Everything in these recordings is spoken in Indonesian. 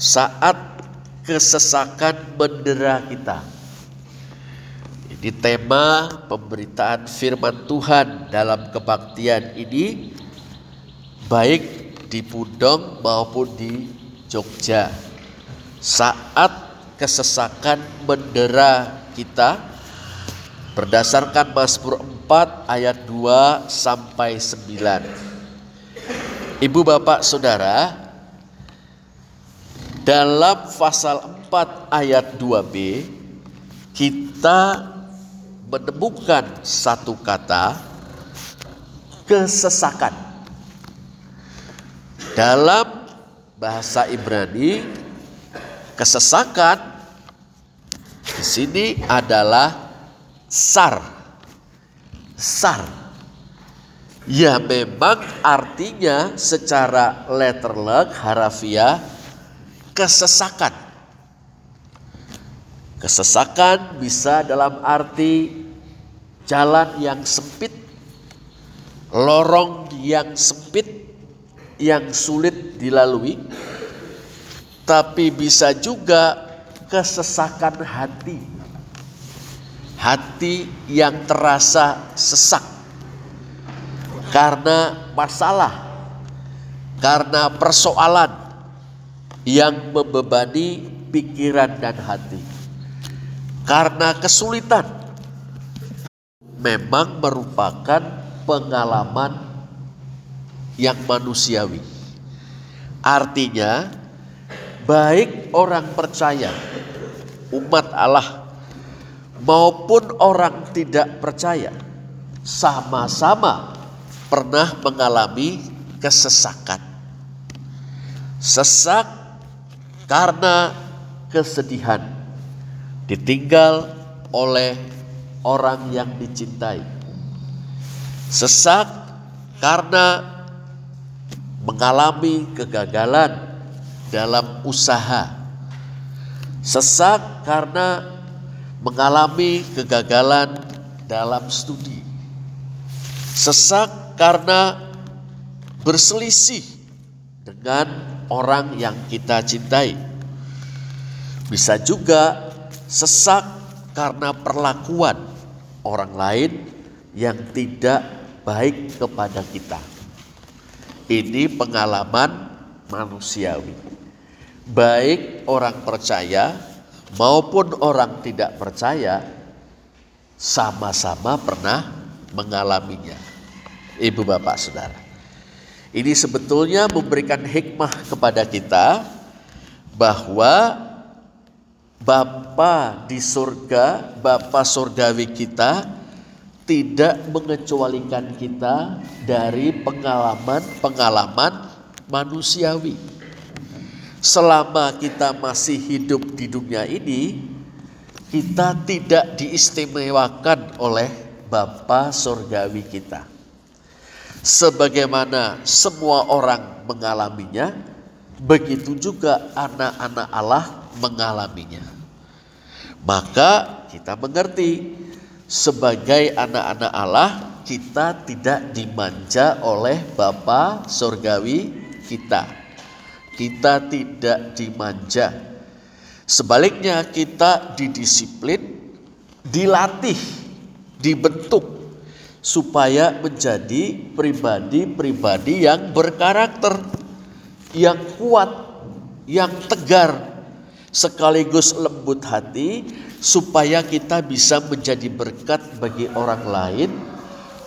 saat kesesakan mendera kita. Ini tema pemberitaan firman Tuhan dalam kebaktian ini baik di Pudong maupun di Jogja. Saat kesesakan mendera kita berdasarkan Mazmur 4 ayat 2 sampai 9. Ibu bapak saudara, dalam pasal 4 ayat 2b kita menemukan satu kata kesesakan. Dalam bahasa Ibrani kesesakan di sini adalah sar. Sar. Ya memang artinya secara letterleg harafiah kesesakan. Kesesakan bisa dalam arti jalan yang sempit, lorong yang sempit, yang sulit dilalui, tapi bisa juga kesesakan hati. Hati yang terasa sesak karena masalah, karena persoalan yang membebani pikiran dan hati karena kesulitan memang merupakan pengalaman yang manusiawi. Artinya, baik orang percaya, umat Allah, maupun orang tidak percaya, sama-sama pernah mengalami kesesakan. Sesak karena kesedihan ditinggal oleh orang yang dicintai. Sesak karena mengalami kegagalan dalam usaha. Sesak karena mengalami kegagalan dalam studi. Sesak karena berselisih dengan orang yang kita cintai. Bisa juga sesak karena perlakuan orang lain yang tidak baik kepada kita. Ini pengalaman manusiawi. Baik orang percaya maupun orang tidak percaya sama-sama pernah mengalaminya. Ibu bapak saudara. Ini sebetulnya memberikan hikmah kepada kita bahwa Bapa di surga, Bapa surgawi kita tidak mengecualikan kita dari pengalaman-pengalaman manusiawi. Selama kita masih hidup di dunia ini, kita tidak diistimewakan oleh Bapa surgawi kita. Sebagaimana semua orang mengalaminya, begitu juga anak-anak Allah mengalaminya. Maka kita mengerti sebagai anak-anak Allah kita tidak dimanja oleh Bapa surgawi kita. Kita tidak dimanja. Sebaliknya kita didisiplin, dilatih, dibentuk supaya menjadi pribadi-pribadi yang berkarakter, yang kuat, yang tegar, sekaligus lembut hati supaya kita bisa menjadi berkat bagi orang lain,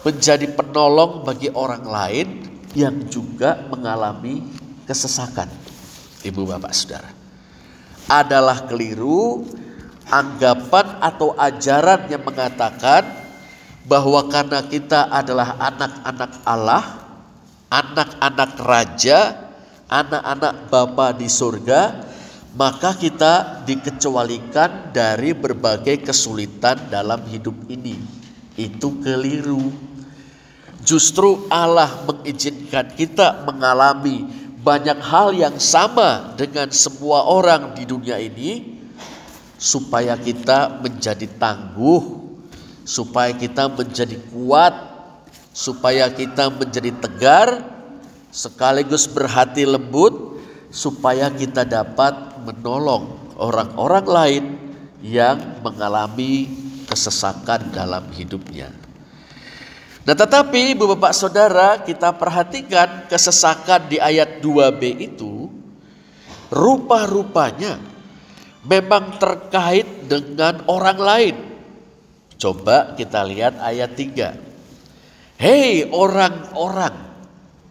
menjadi penolong bagi orang lain yang juga mengalami kesesakan. Ibu bapak saudara. Adalah keliru anggapan atau ajaran yang mengatakan bahwa karena kita adalah anak-anak Allah, anak-anak raja, anak-anak Bapa di surga, maka kita dikecualikan dari berbagai kesulitan dalam hidup ini. Itu keliru. Justru Allah mengizinkan kita mengalami banyak hal yang sama dengan semua orang di dunia ini supaya kita menjadi tangguh, supaya kita menjadi kuat, supaya kita menjadi tegar sekaligus berhati lembut supaya kita dapat menolong orang-orang lain yang mengalami kesesakan dalam hidupnya. Nah tetapi ibu bapak saudara kita perhatikan kesesakan di ayat 2b itu rupa-rupanya memang terkait dengan orang lain. Coba kita lihat ayat 3. Hei orang-orang.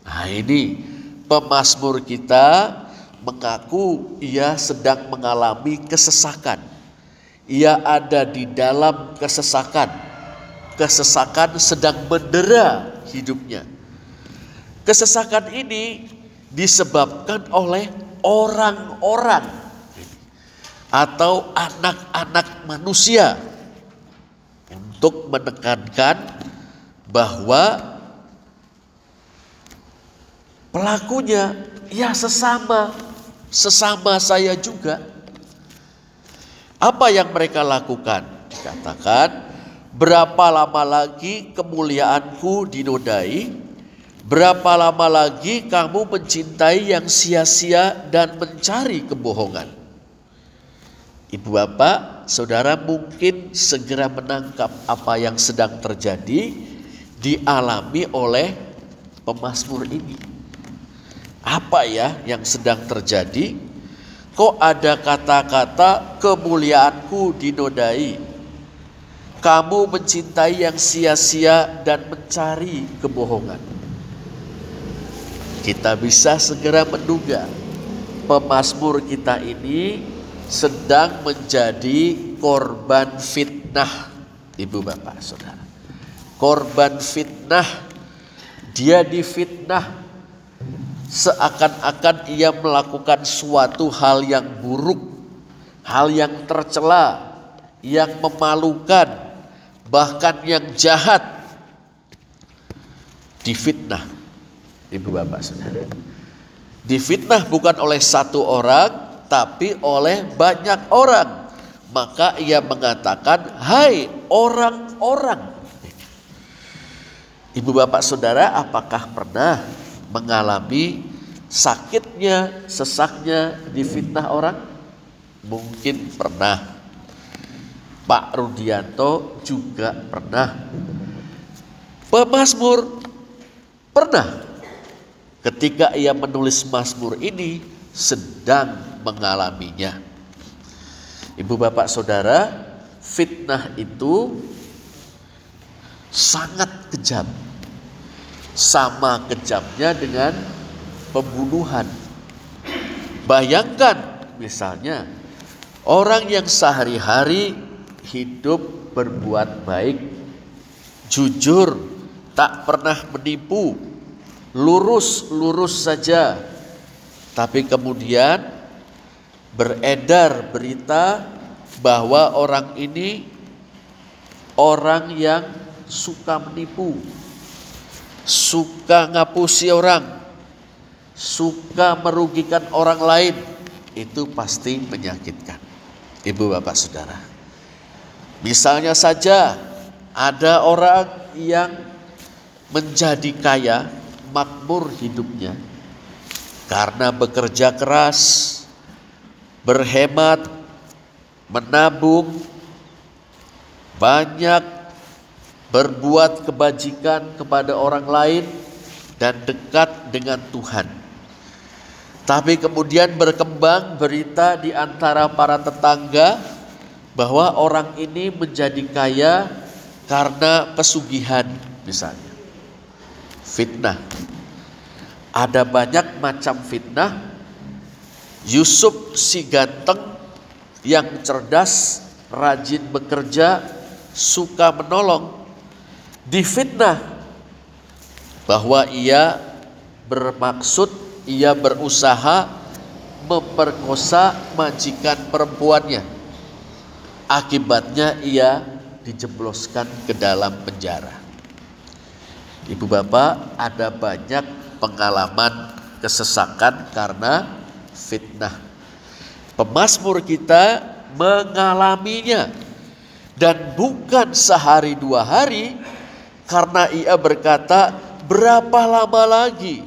Nah ini pemasmur kita mengaku ia sedang mengalami kesesakan. Ia ada di dalam kesesakan. Kesesakan sedang mendera hidupnya. Kesesakan ini disebabkan oleh orang-orang atau anak-anak manusia untuk menekankan bahwa pelakunya ya sesama sesama saya juga. Apa yang mereka lakukan? Dikatakan, berapa lama lagi kemuliaanku dinodai? Berapa lama lagi kamu mencintai yang sia-sia dan mencari kebohongan? Ibu bapak, saudara mungkin segera menangkap apa yang sedang terjadi dialami oleh pemasmur ini. Apa ya yang sedang terjadi? Kok ada kata-kata kemuliaanku dinodai? Kamu mencintai yang sia-sia dan mencari kebohongan. Kita bisa segera menduga pemazmur kita ini sedang menjadi korban fitnah, ibu bapak saudara. Korban fitnah, dia difitnah seakan-akan ia melakukan suatu hal yang buruk, hal yang tercela, yang memalukan, bahkan yang jahat. Difitnah, ibu bapak saudara. Difitnah bukan oleh satu orang, tapi oleh banyak orang. Maka ia mengatakan, hai orang-orang. Ibu bapak saudara apakah pernah mengalami sakitnya, sesaknya difitnah orang? Mungkin pernah. Pak Rudianto juga pernah. Pemasmur pernah. Ketika ia menulis Mazmur ini sedang mengalaminya. Ibu bapak saudara, fitnah itu sangat kejam sama kejamnya dengan pembunuhan. Bayangkan misalnya orang yang sehari-hari hidup berbuat baik, jujur, tak pernah menipu, lurus-lurus saja. Tapi kemudian beredar berita bahwa orang ini orang yang suka menipu, suka ngapusi orang, suka merugikan orang lain, itu pasti menyakitkan. Ibu bapak saudara. Misalnya saja ada orang yang menjadi kaya, makmur hidupnya karena bekerja keras, berhemat, menabung, banyak berbuat kebajikan kepada orang lain dan dekat dengan Tuhan. Tapi kemudian berkembang berita di antara para tetangga bahwa orang ini menjadi kaya karena pesugihan misalnya. Fitnah. Ada banyak macam fitnah. Yusuf si ganteng yang cerdas, rajin bekerja, suka menolong difitnah bahwa ia bermaksud ia berusaha memperkosa majikan perempuannya. Akibatnya ia dijebloskan ke dalam penjara. Ibu bapak ada banyak pengalaman kesesakan karena fitnah. Pemasmur kita mengalaminya dan bukan sehari dua hari karena ia berkata, berapa lama lagi?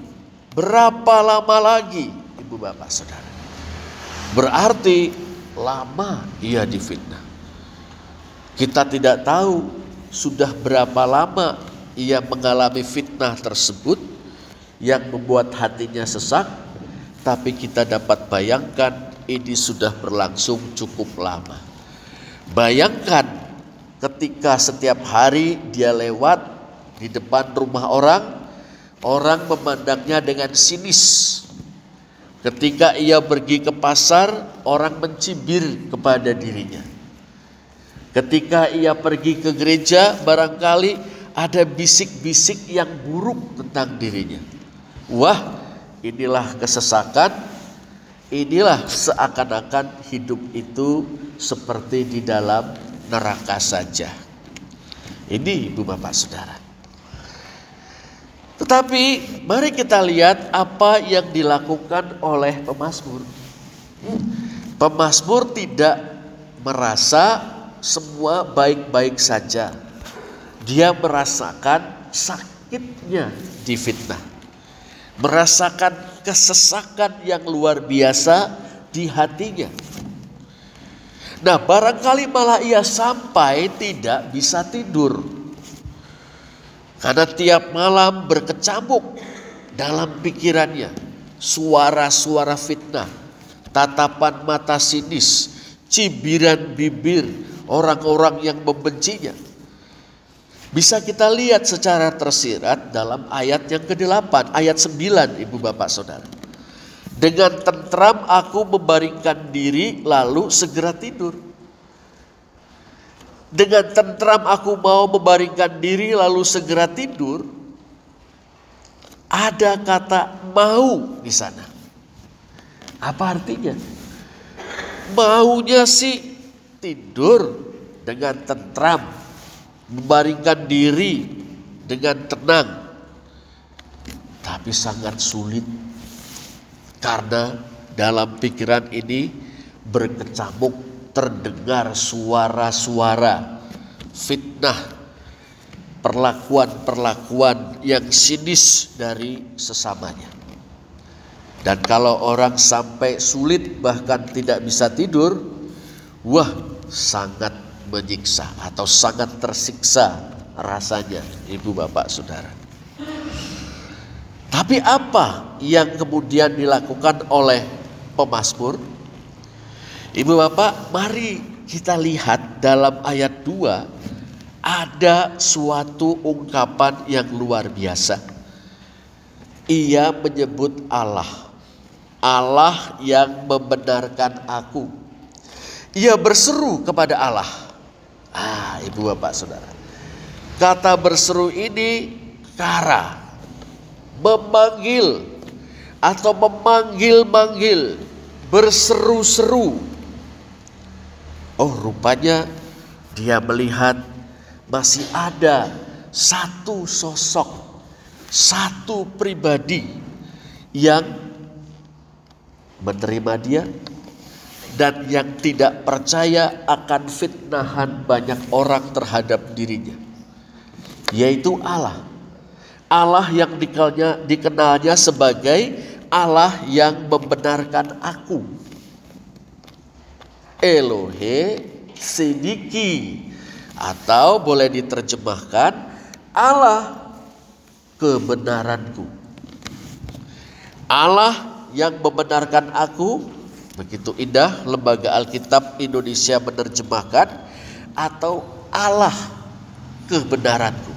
Berapa lama lagi? Ibu bapak saudara. Berarti lama ia difitnah. Kita tidak tahu sudah berapa lama ia mengalami fitnah tersebut yang membuat hatinya sesak, tapi kita dapat bayangkan ini sudah berlangsung cukup lama. Bayangkan ketika setiap hari dia lewat di depan rumah orang, orang memandangnya dengan sinis. Ketika ia pergi ke pasar, orang mencibir kepada dirinya. Ketika ia pergi ke gereja, barangkali ada bisik-bisik yang buruk tentang dirinya. Wah, inilah kesesakan, inilah seakan-akan hidup itu seperti di dalam neraka saja. Ini Ibu Bapak Saudara. Tetapi mari kita lihat apa yang dilakukan oleh pemazmur. Pemazmur tidak merasa semua baik-baik saja. Dia merasakan sakitnya difitnah. Merasakan kesesakan yang luar biasa di hatinya. Nah, barangkali malah ia sampai tidak bisa tidur. Karena tiap malam berkecamuk dalam pikirannya suara-suara fitnah, tatapan mata sinis, cibiran bibir, orang-orang yang membencinya. Bisa kita lihat secara tersirat dalam ayat yang ke-8, ayat 9 Ibu Bapak Saudara. Dengan tentram aku membaringkan diri lalu segera tidur. Dengan tentram aku mau membaringkan diri lalu segera tidur. Ada kata mau di sana. Apa artinya? Maunya sih tidur dengan tentram, membaringkan diri dengan tenang. Tapi sangat sulit karena dalam pikiran ini berkecamuk terdengar suara-suara fitnah perlakuan-perlakuan yang sinis dari sesamanya. Dan kalau orang sampai sulit bahkan tidak bisa tidur, wah sangat menyiksa atau sangat tersiksa rasanya ibu bapak saudara. Tapi apa yang kemudian dilakukan oleh pemazmur? Ibu bapak mari kita lihat dalam ayat 2 ada suatu ungkapan yang luar biasa. Ia menyebut Allah. Allah yang membenarkan aku ia berseru kepada Allah. Ah, ibu bapak saudara. Kata berseru ini kara. Memanggil atau memanggil-manggil. Berseru-seru. Oh rupanya dia melihat masih ada satu sosok, satu pribadi yang menerima dia, dan yang tidak percaya akan fitnahan banyak orang terhadap dirinya, yaitu Allah. Allah yang dikenalnya, dikenalnya sebagai Allah yang membenarkan aku. Elohe Sidiki atau boleh diterjemahkan Allah kebenaranku. Allah yang membenarkan aku Begitu indah lembaga Alkitab Indonesia menerjemahkan atau Allah kebenaranku.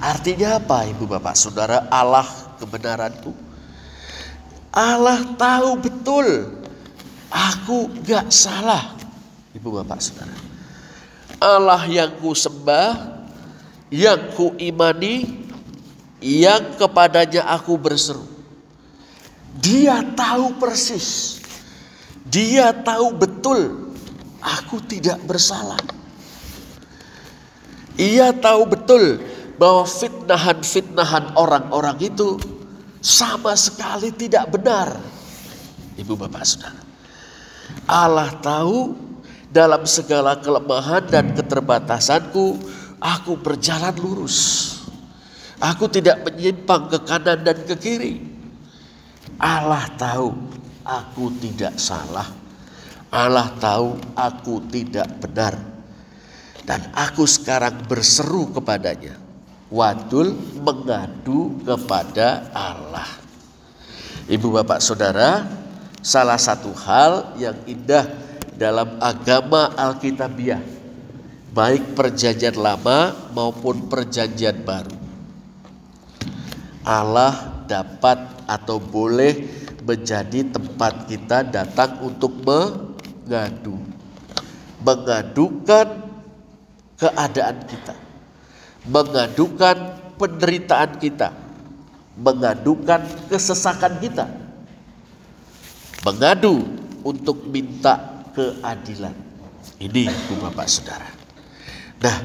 Artinya apa Ibu Bapak Saudara Allah kebenaranku? Allah tahu betul aku gak salah Ibu Bapak Saudara. Allah yang ku sembah, yang ku imani, yang kepadanya aku berseru. Dia tahu persis dia tahu betul aku tidak bersalah. Ia tahu betul bahwa fitnahan-fitnahan orang-orang itu sama sekali tidak benar. Ibu bapak saudara. Allah tahu dalam segala kelemahan dan keterbatasanku aku berjalan lurus. Aku tidak menyimpang ke kanan dan ke kiri. Allah tahu aku tidak salah. Allah tahu aku tidak benar. Dan aku sekarang berseru kepadanya. Wadul mengadu kepada Allah. Ibu bapak saudara, salah satu hal yang indah dalam agama Alkitabiah, baik perjanjian lama maupun perjanjian baru. Allah dapat atau boleh menjadi tempat kita datang untuk mengadu. Mengadukan keadaan kita. Mengadukan penderitaan kita. Mengadukan kesesakan kita. Mengadu untuk minta keadilan. Ini Bapak Saudara. Nah,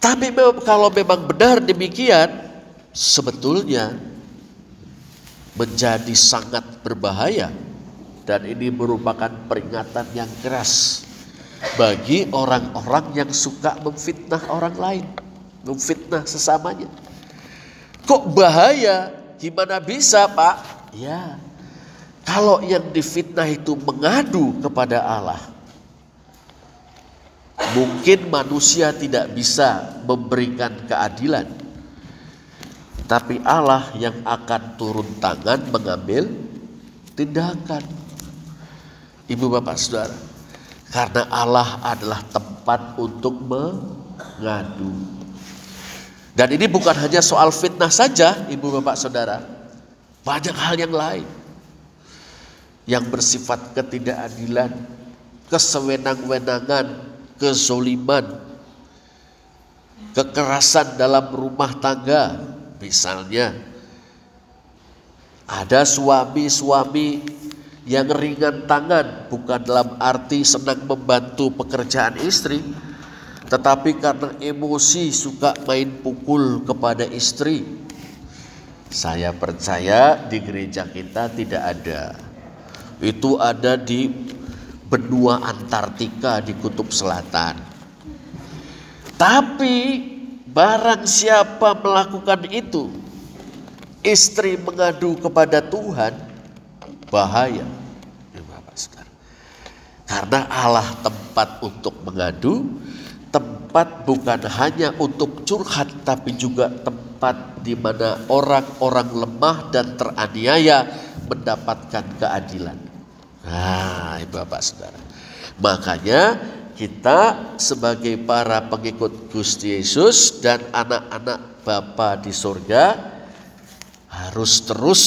tapi kalau memang benar demikian, sebetulnya menjadi sangat berbahaya dan ini merupakan peringatan yang keras bagi orang-orang yang suka memfitnah orang lain, memfitnah sesamanya. Kok bahaya? Gimana bisa, Pak? Ya. Kalau yang difitnah itu mengadu kepada Allah, mungkin manusia tidak bisa memberikan keadilan tapi Allah yang akan turun tangan mengambil tindakan. Ibu bapak saudara, karena Allah adalah tempat untuk mengadu. Dan ini bukan hanya soal fitnah saja, ibu bapak saudara. Banyak hal yang lain yang bersifat ketidakadilan, kesewenang-wenangan, kezoliman, kekerasan dalam rumah tangga, Misalnya ada suami-suami yang ringan tangan bukan dalam arti senang membantu pekerjaan istri tetapi karena emosi suka main pukul kepada istri. Saya percaya di gereja kita tidak ada. Itu ada di benua Antartika di kutub selatan. Tapi Barang siapa melakukan itu, istri mengadu kepada Tuhan, bahaya. Ya, Karena Allah tempat untuk mengadu, tempat bukan hanya untuk curhat, tapi juga tempat di mana orang-orang lemah dan teraniaya mendapatkan keadilan. Nah, Bapak Saudara. Makanya kita sebagai para pengikut Gusti Yesus dan anak-anak Bapa di surga harus terus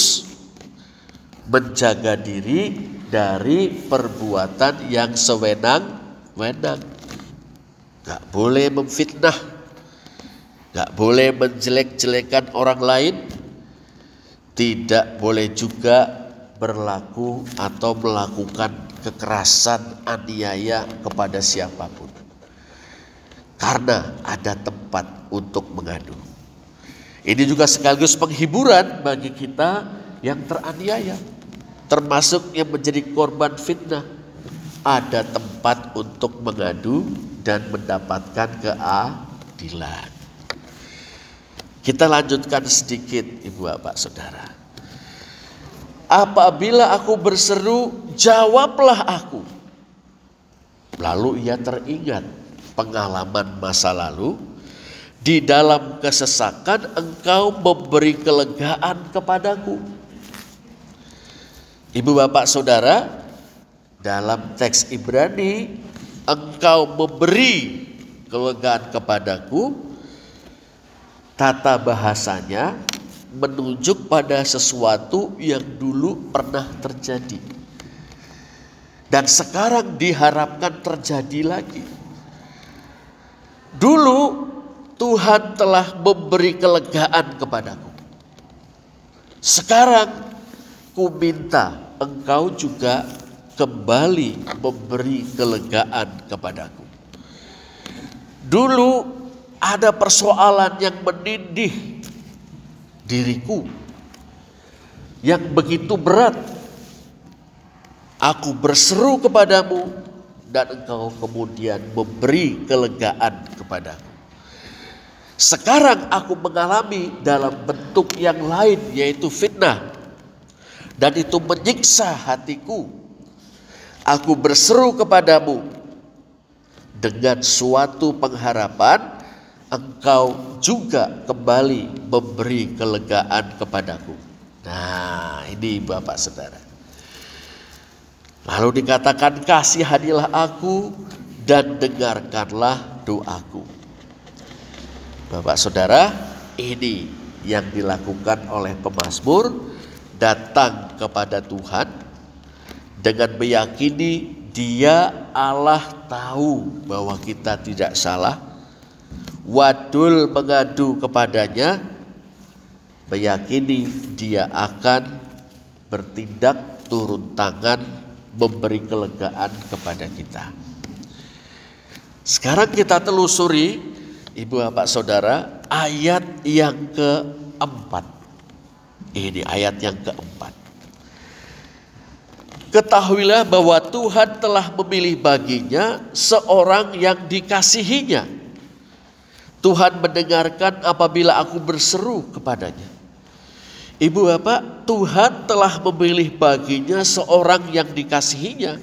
menjaga diri dari perbuatan yang sewenang-wenang. Gak boleh memfitnah, gak boleh menjelek-jelekan orang lain, tidak boleh juga berlaku atau melakukan kekerasan, aniaya kepada siapa pun. Karena ada tempat untuk mengadu. Ini juga sekaligus penghiburan bagi kita yang teraniaya. Termasuk yang menjadi korban fitnah. Ada tempat untuk mengadu dan mendapatkan keadilan. Kita lanjutkan sedikit Ibu Bapak Saudara. Apabila aku berseru jawablah aku. Lalu ia teringat pengalaman masa lalu. Di dalam kesesakan engkau memberi kelegaan kepadaku. Ibu bapak saudara, dalam teks Ibrani, engkau memberi kelegaan kepadaku. Tata bahasanya menunjuk pada sesuatu yang dulu pernah terjadi dan sekarang diharapkan terjadi lagi. Dulu Tuhan telah memberi kelegaan kepadaku. Sekarang ku minta engkau juga kembali memberi kelegaan kepadaku. Dulu ada persoalan yang menindih diriku yang begitu berat Aku berseru kepadamu dan engkau kemudian memberi kelegaan kepadaku. Sekarang aku mengalami dalam bentuk yang lain yaitu fitnah. dan itu menyiksa hatiku. Aku berseru kepadamu dengan suatu pengharapan engkau juga kembali memberi kelegaan kepadaku. Nah, ini Bapak Saudara. Lalu dikatakan kasihanilah aku dan dengarkanlah doaku. Bapak Saudara, ini yang dilakukan oleh pemazmur datang kepada Tuhan dengan meyakini dia Allah tahu bahwa kita tidak salah. Wadul mengadu kepadanya meyakini dia akan bertindak turun tangan memberi kelegaan kepada kita. Sekarang kita telusuri Ibu Bapak Saudara ayat yang keempat. Ini ayat yang keempat. Ketahuilah bahwa Tuhan telah memilih baginya seorang yang dikasihinya. Tuhan mendengarkan apabila aku berseru kepadanya. Ibu bapak, Tuhan telah memilih baginya seorang yang dikasihinya.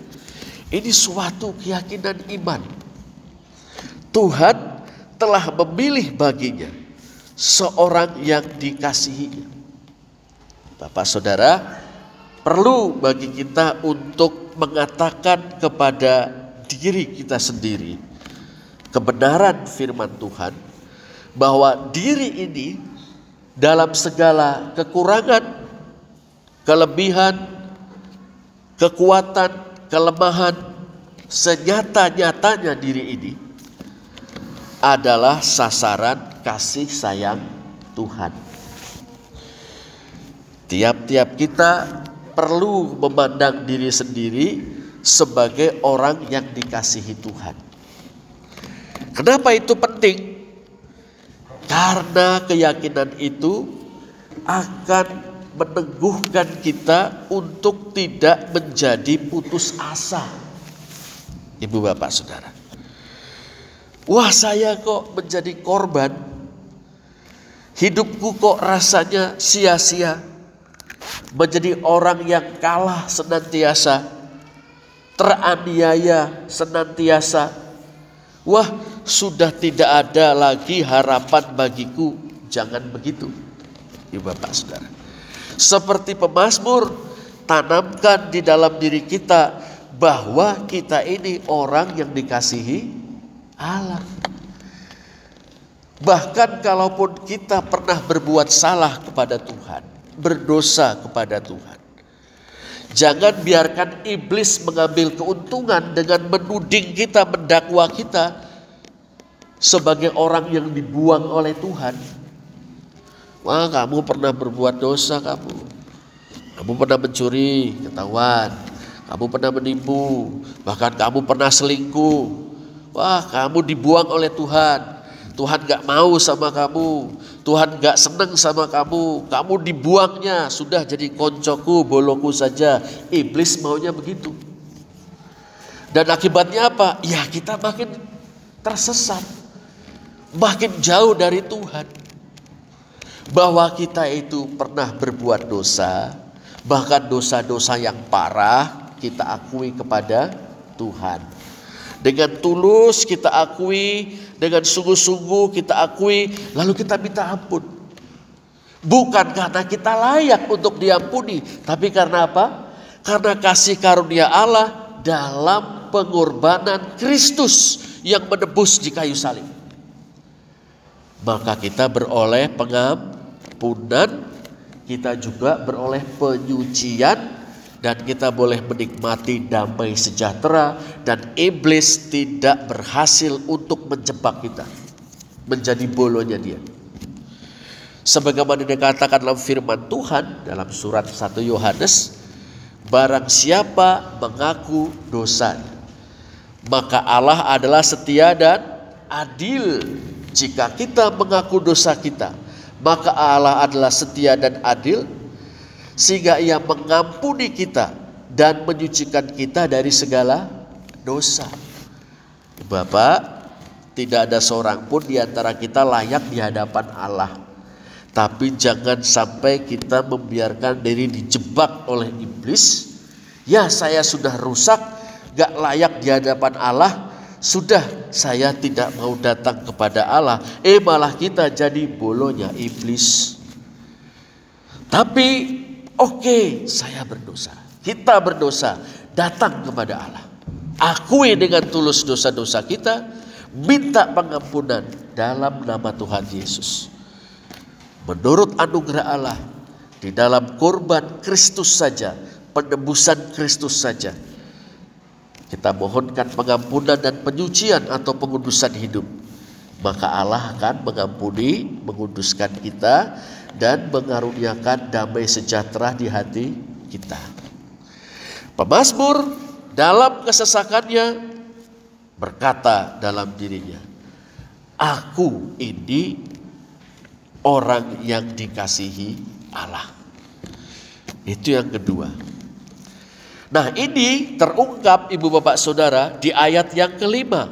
Ini suatu keyakinan iman. Tuhan telah memilih baginya seorang yang dikasihinya. Bapak saudara, perlu bagi kita untuk mengatakan kepada diri kita sendiri kebenaran firman Tuhan bahwa diri ini dalam segala kekurangan, kelebihan, kekuatan, kelemahan, senyata-nyatanya diri ini adalah sasaran kasih sayang Tuhan. Tiap-tiap kita perlu memandang diri sendiri sebagai orang yang dikasihi Tuhan. Kenapa itu penting? Karena keyakinan itu akan meneguhkan kita untuk tidak menjadi putus asa. Ibu bapak saudara. Wah saya kok menjadi korban. Hidupku kok rasanya sia-sia menjadi orang yang kalah senantiasa, teraniaya senantiasa. Wah, sudah tidak ada lagi harapan bagiku. Jangan begitu, Ibu Bapak Saudara. Seperti pemazmur, tanamkan di dalam diri kita bahwa kita ini orang yang dikasihi Allah. Bahkan kalaupun kita pernah berbuat salah kepada Tuhan, berdosa kepada Tuhan. Jangan biarkan iblis mengambil keuntungan dengan menuding kita, mendakwa kita sebagai orang yang dibuang oleh Tuhan. Wah, kamu pernah berbuat dosa kamu. Kamu pernah mencuri, ketahuan. Kamu pernah menipu, bahkan kamu pernah selingkuh. Wah, kamu dibuang oleh Tuhan. Tuhan gak mau sama kamu. Tuhan gak senang sama kamu. Kamu dibuangnya. Sudah jadi koncoku, boloku saja. Iblis maunya begitu. Dan akibatnya apa? Ya kita makin tersesat. Makin jauh dari Tuhan. Bahwa kita itu pernah berbuat dosa. Bahkan dosa-dosa yang parah kita akui kepada Tuhan. Dengan tulus kita akui dengan sungguh-sungguh kita akui, lalu kita minta ampun. Bukan karena kita layak untuk diampuni, tapi karena apa? Karena kasih karunia Allah dalam pengorbanan Kristus yang menebus di kayu salib. Maka kita beroleh pengampunan, kita juga beroleh penyucian dan kita boleh menikmati damai sejahtera dan iblis tidak berhasil untuk menjebak kita menjadi bolonya dia. Sebagaimana dikatakan dalam firman Tuhan dalam surat 1 Yohanes, barang siapa mengaku dosanya, maka Allah adalah setia dan adil. Jika kita mengaku dosa kita, maka Allah adalah setia dan adil sehingga ia mengampuni kita dan menyucikan kita dari segala dosa. Bapak, tidak ada seorang pun di antara kita layak di hadapan Allah. Tapi jangan sampai kita membiarkan diri dijebak oleh iblis. Ya saya sudah rusak, gak layak di hadapan Allah. Sudah saya tidak mau datang kepada Allah. Eh malah kita jadi bolonya iblis. Tapi oke okay, saya berdosa. Kita berdosa datang kepada Allah. Akui dengan tulus dosa-dosa kita, minta pengampunan dalam nama Tuhan Yesus. Menurut anugerah Allah, di dalam korban Kristus saja, penebusan Kristus saja, kita mohonkan pengampunan dan penyucian atau pengudusan hidup. Maka Allah akan mengampuni, menguduskan kita, dan mengaruniakan damai sejahtera di hati kita. Pemazmur dalam kesesakannya berkata dalam dirinya, Aku ini orang yang dikasihi Allah. Itu yang kedua. Nah ini terungkap ibu bapak saudara di ayat yang kelima.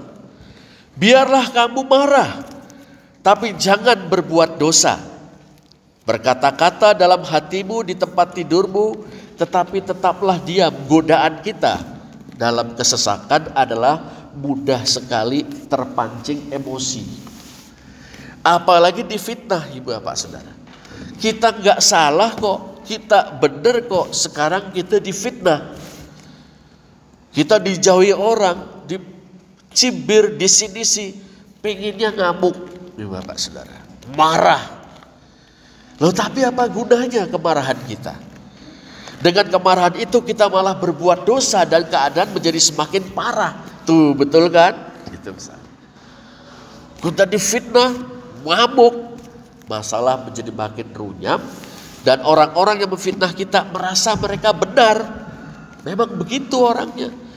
Biarlah kamu marah, tapi jangan berbuat dosa. Berkata-kata dalam hatimu di tempat tidurmu, tetapi tetaplah diam. Godaan kita dalam kesesakan adalah mudah sekali terpancing emosi. Apalagi difitnah ibu bapak saudara. Kita nggak salah kok, kita benar kok. Sekarang kita difitnah. Kita dijauhi orang, dicibir, disinisi, pinginnya ngamuk, ibu bapak saudara. Marah. Loh tapi apa gunanya kemarahan kita? Dengan kemarahan itu kita malah berbuat dosa dan keadaan menjadi semakin parah. Tuh betul kan? Itu besar. Kita difitnah, mabuk, masalah menjadi makin runyam dan orang-orang yang memfitnah kita merasa mereka benar. Memang begitu orangnya.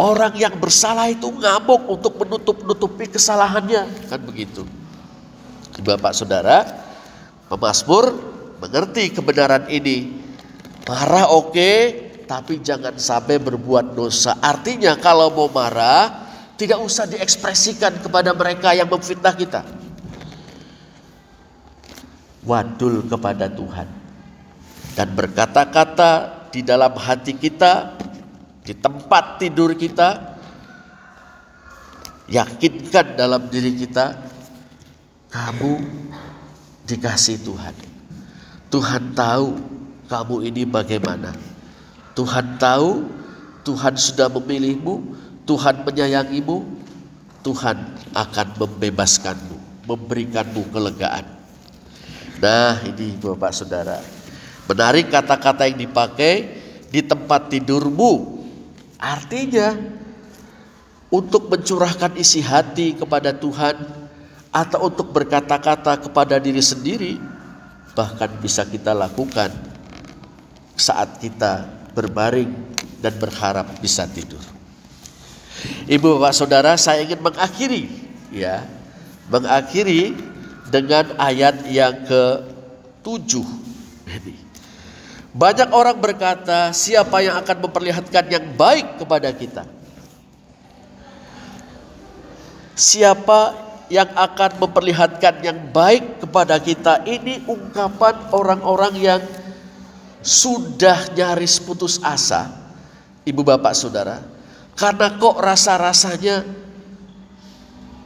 Orang yang bersalah itu ngamuk untuk menutup-nutupi kesalahannya, kan begitu. Bapak Saudara, pemazmur mengerti kebenaran ini Marah oke, okay, tapi jangan sampai berbuat dosa. Artinya kalau mau marah, tidak usah diekspresikan kepada mereka yang memfitnah kita. Wadul kepada Tuhan. Dan berkata-kata di dalam hati kita, di tempat tidur kita, yakinkan dalam diri kita, kamu dikasih Tuhan. Tuhan tahu kamu ini bagaimana. Tuhan tahu, Tuhan sudah memilihmu, Tuhan menyayangimu, Tuhan akan membebaskanmu, memberikanmu kelegaan. Nah ini Bapak Saudara, menarik kata-kata yang dipakai di tempat tidurmu. Artinya untuk mencurahkan isi hati kepada Tuhan atau untuk berkata-kata kepada diri sendiri bahkan bisa kita lakukan saat kita berbaring dan berharap bisa tidur. Ibu bapak saudara saya ingin mengakhiri ya mengakhiri dengan ayat yang ke tujuh ini. Banyak orang berkata siapa yang akan memperlihatkan yang baik kepada kita. Siapa yang akan memperlihatkan yang baik kepada kita ini ungkapan orang-orang yang sudah nyaris putus asa, ibu bapak saudara, karena kok rasa-rasanya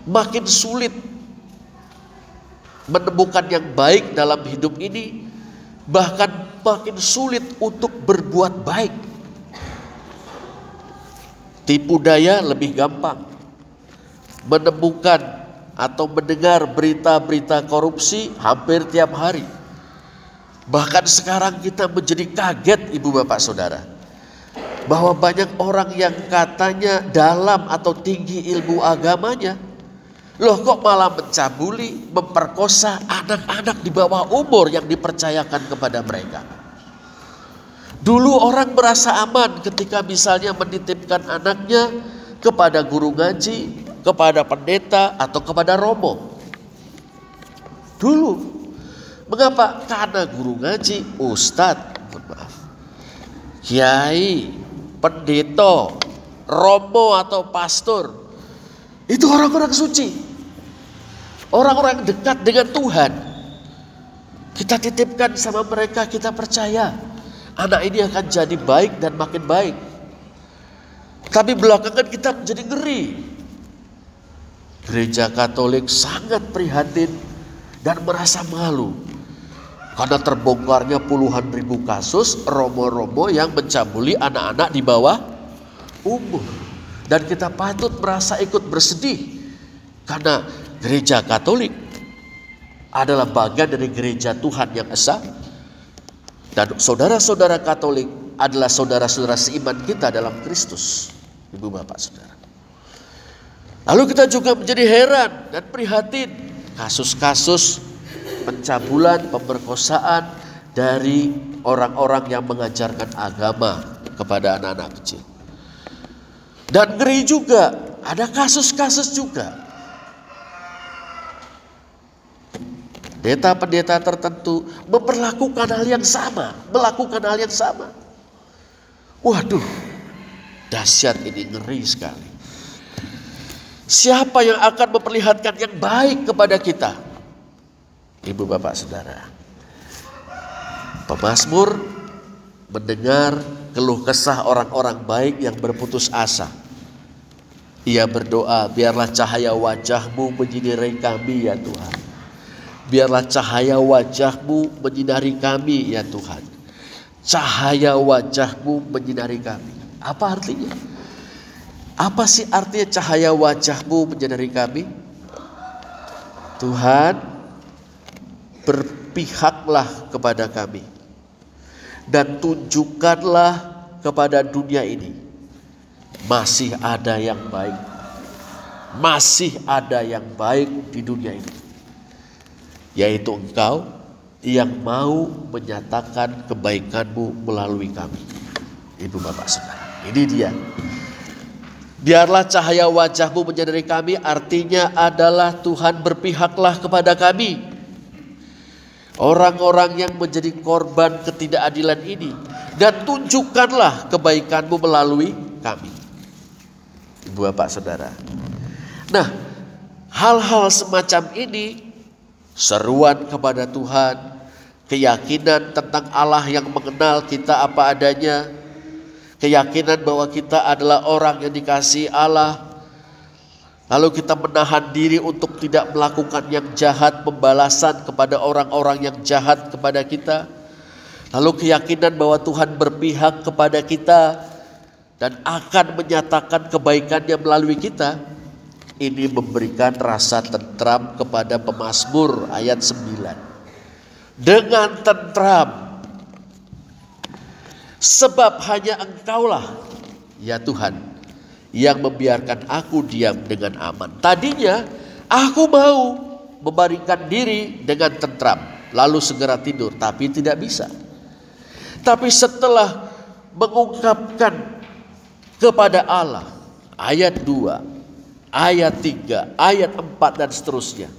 makin sulit menemukan yang baik dalam hidup ini, bahkan makin sulit untuk berbuat baik. Tipu daya lebih gampang. Menemukan atau mendengar berita-berita korupsi hampir tiap hari Bahkan sekarang kita menjadi kaget ibu bapak saudara. Bahwa banyak orang yang katanya dalam atau tinggi ilmu agamanya. Loh kok malah mencabuli, memperkosa anak-anak di bawah umur yang dipercayakan kepada mereka. Dulu orang merasa aman ketika misalnya menitipkan anaknya kepada guru ngaji, kepada pendeta atau kepada romo. Dulu Mengapa? Karena guru ngaji, ustadz, maaf, kiai, pendeta, romo atau pastor, itu orang-orang suci. Orang-orang dekat dengan Tuhan. Kita titipkan sama mereka, kita percaya anak ini akan jadi baik dan makin baik. Tapi belakangan kita menjadi ngeri. Gereja Katolik sangat prihatin dan merasa malu karena terbongkarnya puluhan ribu kasus romo-romo yang mencabuli anak-anak di bawah umur. Dan kita patut merasa ikut bersedih karena gereja Katolik adalah bagian dari gereja Tuhan yang esa dan saudara-saudara Katolik adalah saudara-saudara seiman kita dalam Kristus. Ibu bapak saudara. Lalu kita juga menjadi heran dan prihatin kasus-kasus pencabulan, pemerkosaan dari orang-orang yang mengajarkan agama kepada anak-anak kecil. Dan ngeri juga, ada kasus-kasus juga pendeta-pendeta tertentu memperlakukan hal yang sama, melakukan hal yang sama. Waduh, dahsyat ini ngeri sekali. Siapa yang akan memperlihatkan yang baik kepada kita? Ibu bapak saudara. Pemasmur mendengar keluh kesah orang-orang baik yang berputus asa. Ia berdoa, biarlah cahaya wajahmu menyinari kami ya Tuhan. Biarlah cahaya wajahmu menyinari kami ya Tuhan. Cahaya wajahmu menyinari kami. Apa artinya? Apa sih artinya cahaya wajahmu menyinari kami? Tuhan berpihaklah kepada kami dan tunjukkanlah kepada dunia ini masih ada yang baik. Masih ada yang baik di dunia ini yaitu engkau yang mau menyatakan kebaikanmu melalui kami. Ibu bapak saudara, ini dia. Biarlah cahaya wajahmu menyadari kami artinya adalah Tuhan berpihaklah kepada kami. Orang-orang yang menjadi korban ketidakadilan ini. Dan tunjukkanlah kebaikanmu melalui kami. Ibu bapak saudara. Nah hal-hal semacam ini seruan kepada Tuhan, keyakinan tentang Allah yang mengenal kita apa adanya, keyakinan bahwa kita adalah orang yang dikasih Allah, lalu kita menahan diri untuk tidak melakukan yang jahat, pembalasan kepada orang-orang yang jahat kepada kita, lalu keyakinan bahwa Tuhan berpihak kepada kita dan akan menyatakan kebaikannya melalui kita ini memberikan rasa tentram kepada pemazmur ayat 9. Dengan tentram. Sebab hanya engkaulah ya Tuhan yang membiarkan aku diam dengan aman. Tadinya aku mau membaringkan diri dengan tentram lalu segera tidur tapi tidak bisa. Tapi setelah mengungkapkan kepada Allah ayat 2 ayat 3, ayat 4 dan seterusnya.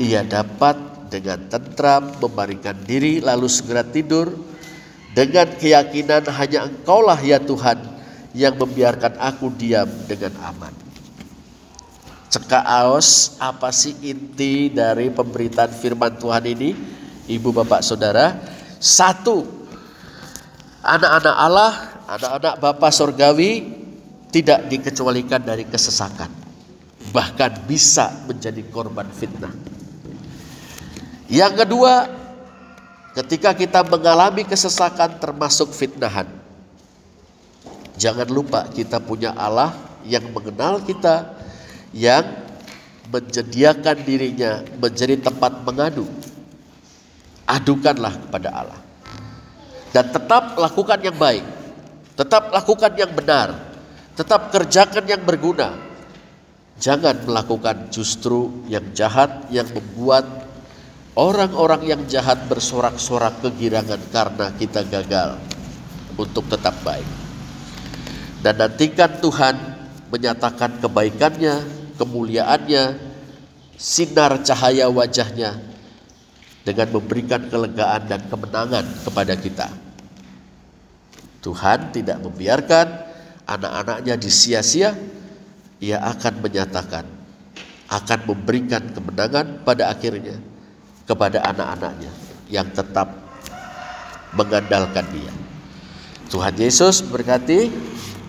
Ia dapat dengan tentram membaringkan diri lalu segera tidur dengan keyakinan hanya engkaulah ya Tuhan yang membiarkan aku diam dengan aman. Cekak aos apa sih inti dari pemberitaan firman Tuhan ini? Ibu bapak saudara. Satu, anak-anak Allah, anak-anak Bapak Sorgawi tidak dikecualikan dari kesesakan, bahkan bisa menjadi korban fitnah. Yang kedua, ketika kita mengalami kesesakan termasuk fitnahan, jangan lupa kita punya Allah yang mengenal kita, yang menjadikan dirinya menjadi tempat mengadu. Adukanlah kepada Allah. Dan tetap lakukan yang baik. Tetap lakukan yang benar Tetap kerjakan yang berguna. Jangan melakukan justru yang jahat yang membuat orang-orang yang jahat bersorak-sorak kegirangan karena kita gagal untuk tetap baik. Dan nantikan Tuhan menyatakan kebaikannya, kemuliaannya, sinar cahaya wajahnya dengan memberikan kelegaan dan kemenangan kepada kita. Tuhan tidak membiarkan anak-anaknya disia-sia, ia akan menyatakan, akan memberikan kemenangan pada akhirnya. kepada anak-anaknya yang tetap mengandalkan dia. Tuhan Yesus berkati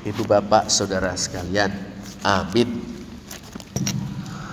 ibu bapak saudara sekalian. Amin.